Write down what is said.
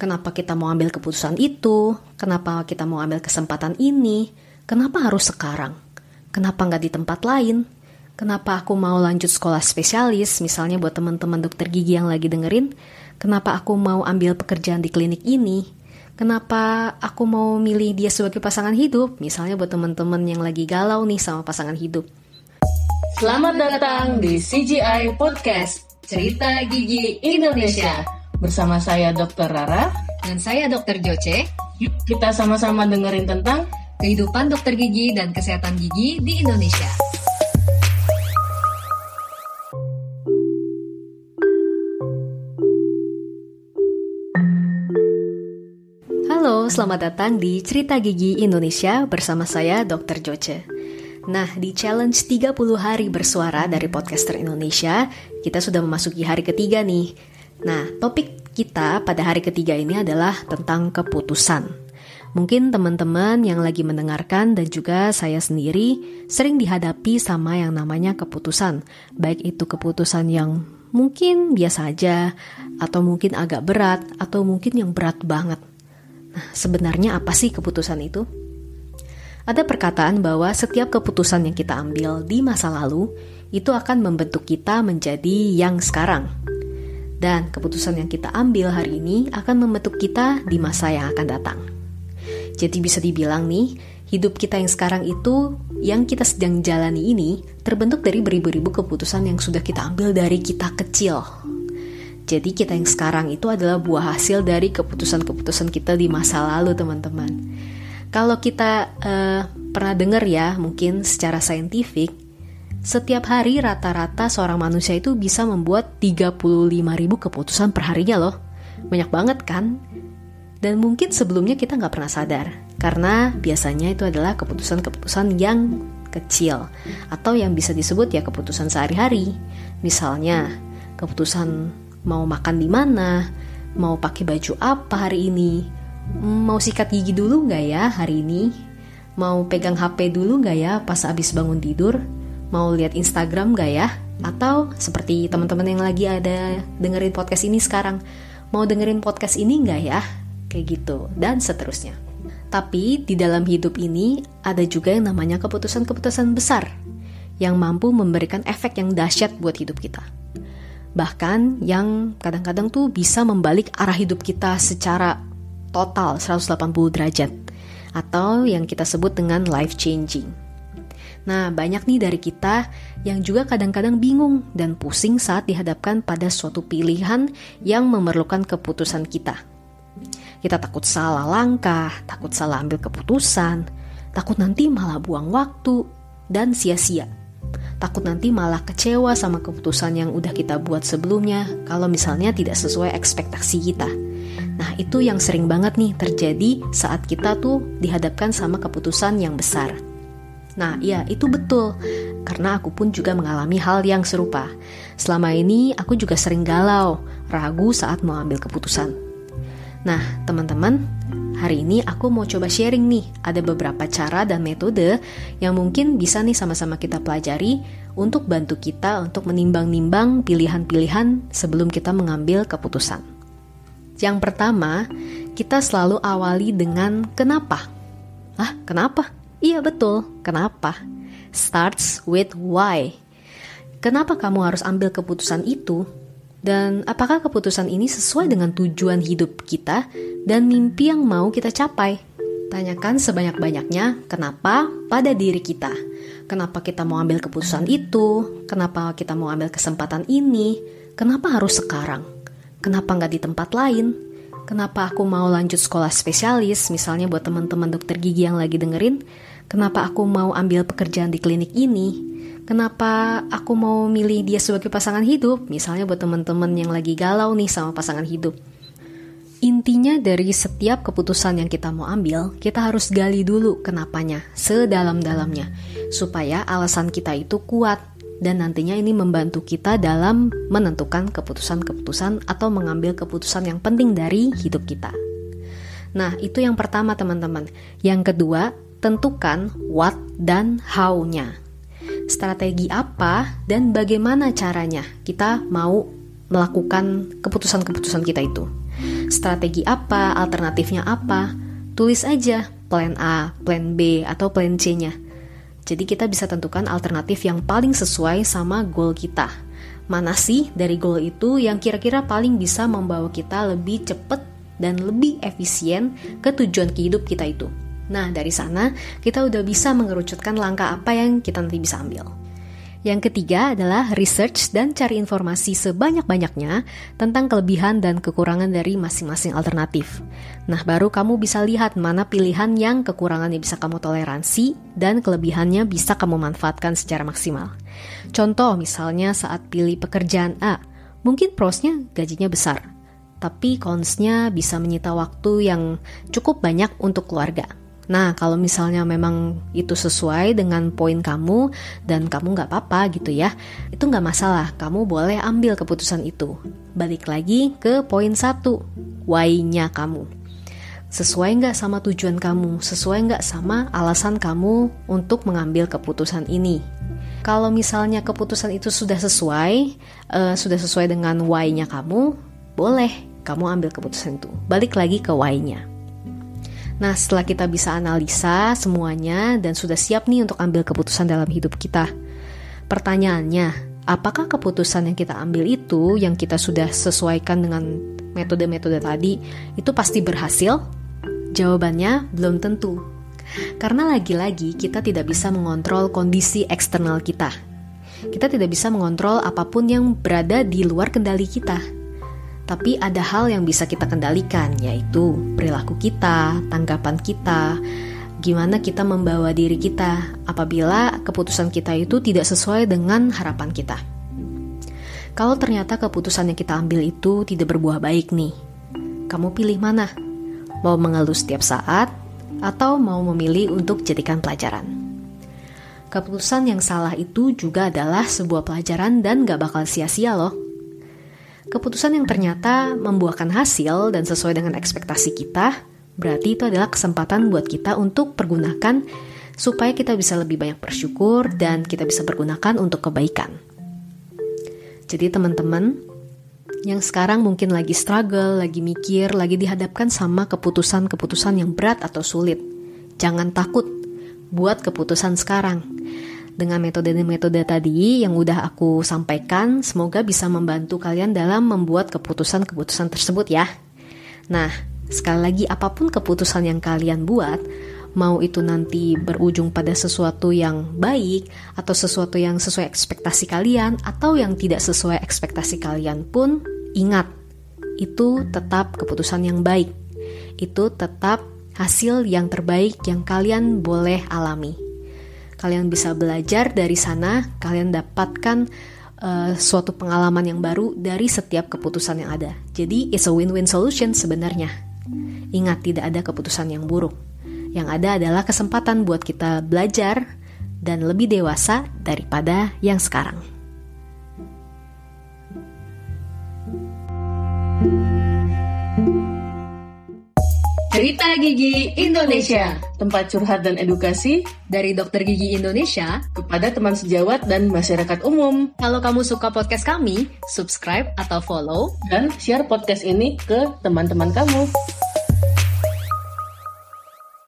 Kenapa kita mau ambil keputusan itu? Kenapa kita mau ambil kesempatan ini? Kenapa harus sekarang? Kenapa nggak di tempat lain? Kenapa aku mau lanjut sekolah spesialis? Misalnya buat teman-teman dokter gigi yang lagi dengerin, kenapa aku mau ambil pekerjaan di klinik ini? Kenapa aku mau milih dia sebagai pasangan hidup? Misalnya buat teman-teman yang lagi galau nih sama pasangan hidup. Selamat datang di CGI Podcast, Cerita Gigi Indonesia. Bersama saya Dr. Rara Dan saya Dokter Joce. Yuk kita sama-sama dengerin tentang Kehidupan dokter gigi dan kesehatan gigi di Indonesia. Halo, selamat datang di Cerita Gigi Indonesia bersama saya Dr. Joce. Nah, di challenge 30 hari bersuara dari podcaster Indonesia, kita sudah memasuki hari ketiga nih. Nah, topik kita pada hari ketiga ini adalah tentang keputusan. Mungkin teman-teman yang lagi mendengarkan dan juga saya sendiri sering dihadapi sama yang namanya keputusan, baik itu keputusan yang mungkin biasa aja, atau mungkin agak berat, atau mungkin yang berat banget. Nah, sebenarnya apa sih keputusan itu? Ada perkataan bahwa setiap keputusan yang kita ambil di masa lalu itu akan membentuk kita menjadi yang sekarang. Dan keputusan yang kita ambil hari ini akan membentuk kita di masa yang akan datang. Jadi bisa dibilang nih, hidup kita yang sekarang itu yang kita sedang jalani ini terbentuk dari beribu-ribu keputusan yang sudah kita ambil dari kita kecil. Jadi kita yang sekarang itu adalah buah hasil dari keputusan-keputusan kita di masa lalu, teman-teman. Kalau kita uh, pernah dengar ya, mungkin secara saintifik, setiap hari rata-rata seorang manusia itu bisa membuat 35 ribu keputusan per harinya loh. Banyak banget kan? Dan mungkin sebelumnya kita nggak pernah sadar. Karena biasanya itu adalah keputusan-keputusan yang kecil. Atau yang bisa disebut ya keputusan sehari-hari. Misalnya, keputusan mau makan di mana, mau pakai baju apa hari ini, mau sikat gigi dulu nggak ya hari ini, mau pegang HP dulu nggak ya pas abis bangun tidur, Mau lihat Instagram gak ya? Atau seperti teman-teman yang lagi ada dengerin podcast ini sekarang, mau dengerin podcast ini gak ya? Kayak gitu, dan seterusnya. Tapi di dalam hidup ini ada juga yang namanya keputusan-keputusan besar yang mampu memberikan efek yang dahsyat buat hidup kita. Bahkan yang kadang-kadang tuh bisa membalik arah hidup kita secara total 180 derajat atau yang kita sebut dengan life changing. Nah, banyak nih dari kita yang juga kadang-kadang bingung dan pusing saat dihadapkan pada suatu pilihan yang memerlukan keputusan kita. Kita takut salah langkah, takut salah ambil keputusan, takut nanti malah buang waktu dan sia-sia. Takut nanti malah kecewa sama keputusan yang udah kita buat sebelumnya kalau misalnya tidak sesuai ekspektasi kita. Nah, itu yang sering banget nih terjadi saat kita tuh dihadapkan sama keputusan yang besar. Nah, ya itu betul. Karena aku pun juga mengalami hal yang serupa. Selama ini aku juga sering galau, ragu saat mau ambil keputusan. Nah, teman-teman, hari ini aku mau coba sharing nih. Ada beberapa cara dan metode yang mungkin bisa nih sama-sama kita pelajari untuk bantu kita untuk menimbang-nimbang pilihan-pilihan sebelum kita mengambil keputusan. Yang pertama, kita selalu awali dengan kenapa. Ah, kenapa? Iya betul, kenapa? Starts with why. Kenapa kamu harus ambil keputusan itu? Dan apakah keputusan ini sesuai dengan tujuan hidup kita dan mimpi yang mau kita capai? Tanyakan sebanyak-banyaknya kenapa pada diri kita. Kenapa kita mau ambil keputusan itu? Kenapa kita mau ambil kesempatan ini? Kenapa harus sekarang? Kenapa nggak di tempat lain? Kenapa aku mau lanjut sekolah spesialis? Misalnya buat teman-teman dokter gigi yang lagi dengerin, Kenapa aku mau ambil pekerjaan di klinik ini? Kenapa aku mau milih dia sebagai pasangan hidup? Misalnya buat teman-teman yang lagi galau nih sama pasangan hidup. Intinya dari setiap keputusan yang kita mau ambil, kita harus gali dulu kenapanya, sedalam-dalamnya, supaya alasan kita itu kuat dan nantinya ini membantu kita dalam menentukan keputusan-keputusan atau mengambil keputusan yang penting dari hidup kita. Nah, itu yang pertama, teman-teman. Yang kedua, tentukan what dan how-nya. Strategi apa dan bagaimana caranya kita mau melakukan keputusan-keputusan kita itu. strategi apa, alternatifnya apa. Tulis aja plan A, plan B, atau plan C-nya. Jadi kita bisa tentukan alternatif yang paling sesuai sama goal kita. Mana sih dari goal itu yang kira-kira paling bisa membawa kita lebih cepat dan lebih efisien ke tujuan hidup kita itu. Nah, dari sana kita udah bisa mengerucutkan langkah apa yang kita nanti bisa ambil. Yang ketiga adalah research dan cari informasi sebanyak-banyaknya tentang kelebihan dan kekurangan dari masing-masing alternatif. Nah, baru kamu bisa lihat mana pilihan yang kekurangannya bisa kamu toleransi dan kelebihannya bisa kamu manfaatkan secara maksimal. Contoh misalnya saat pilih pekerjaan A, mungkin prosnya gajinya besar, tapi consnya bisa menyita waktu yang cukup banyak untuk keluarga. Nah, kalau misalnya memang itu sesuai dengan poin kamu dan kamu nggak apa-apa gitu ya, itu nggak masalah. Kamu boleh ambil keputusan itu. Balik lagi ke poin satu, why-nya kamu. Sesuai nggak sama tujuan kamu? Sesuai nggak sama alasan kamu untuk mengambil keputusan ini? Kalau misalnya keputusan itu sudah sesuai, uh, sudah sesuai dengan why-nya kamu, boleh kamu ambil keputusan itu. Balik lagi ke why-nya. Nah, setelah kita bisa analisa semuanya dan sudah siap nih untuk ambil keputusan dalam hidup kita, pertanyaannya, apakah keputusan yang kita ambil itu yang kita sudah sesuaikan dengan metode-metode tadi itu pasti berhasil? Jawabannya belum tentu. Karena lagi-lagi kita tidak bisa mengontrol kondisi eksternal kita. Kita tidak bisa mengontrol apa pun yang berada di luar kendali kita tapi ada hal yang bisa kita kendalikan, yaitu perilaku kita, tanggapan kita, gimana kita membawa diri kita apabila keputusan kita itu tidak sesuai dengan harapan kita. Kalau ternyata keputusan yang kita ambil itu tidak berbuah baik nih, kamu pilih mana? Mau mengeluh setiap saat atau mau memilih untuk jadikan pelajaran? Keputusan yang salah itu juga adalah sebuah pelajaran dan gak bakal sia-sia loh. Keputusan yang ternyata membuahkan hasil dan sesuai dengan ekspektasi kita, berarti itu adalah kesempatan buat kita untuk pergunakan supaya kita bisa lebih banyak bersyukur dan kita bisa pergunakan untuk kebaikan. Jadi teman-teman, yang sekarang mungkin lagi struggle, lagi mikir, lagi dihadapkan sama keputusan-keputusan yang berat atau sulit. Jangan takut buat keputusan sekarang dengan metode-metode tadi yang udah aku sampaikan, semoga bisa membantu kalian dalam membuat keputusan-keputusan tersebut ya. Nah, sekali lagi apa pun keputusan yang kalian buat, mau itu nanti berujung pada sesuatu yang baik atau sesuatu yang sesuai ekspektasi kalian atau yang tidak sesuai ekspektasi kalian pun ingat itu tetap keputusan yang baik. Itu tetap hasil yang terbaik yang kalian boleh alami kalian bisa belajar dari sana, kalian dapatkan uh, suatu pengalaman yang baru dari setiap keputusan yang ada. Jadi, it's a win-win solution sebenarnya. Ingat, tidak ada keputusan yang buruk. Yang ada adalah kesempatan buat kita belajar dan lebih dewasa daripada yang sekarang. Cerita Gigi Indonesia, tempat curhat dan edukasi dari dokter gigi Indonesia kepada teman sejawat dan masyarakat umum. Kalau kamu suka podcast kami, subscribe atau follow dan share podcast ini ke teman-teman kamu.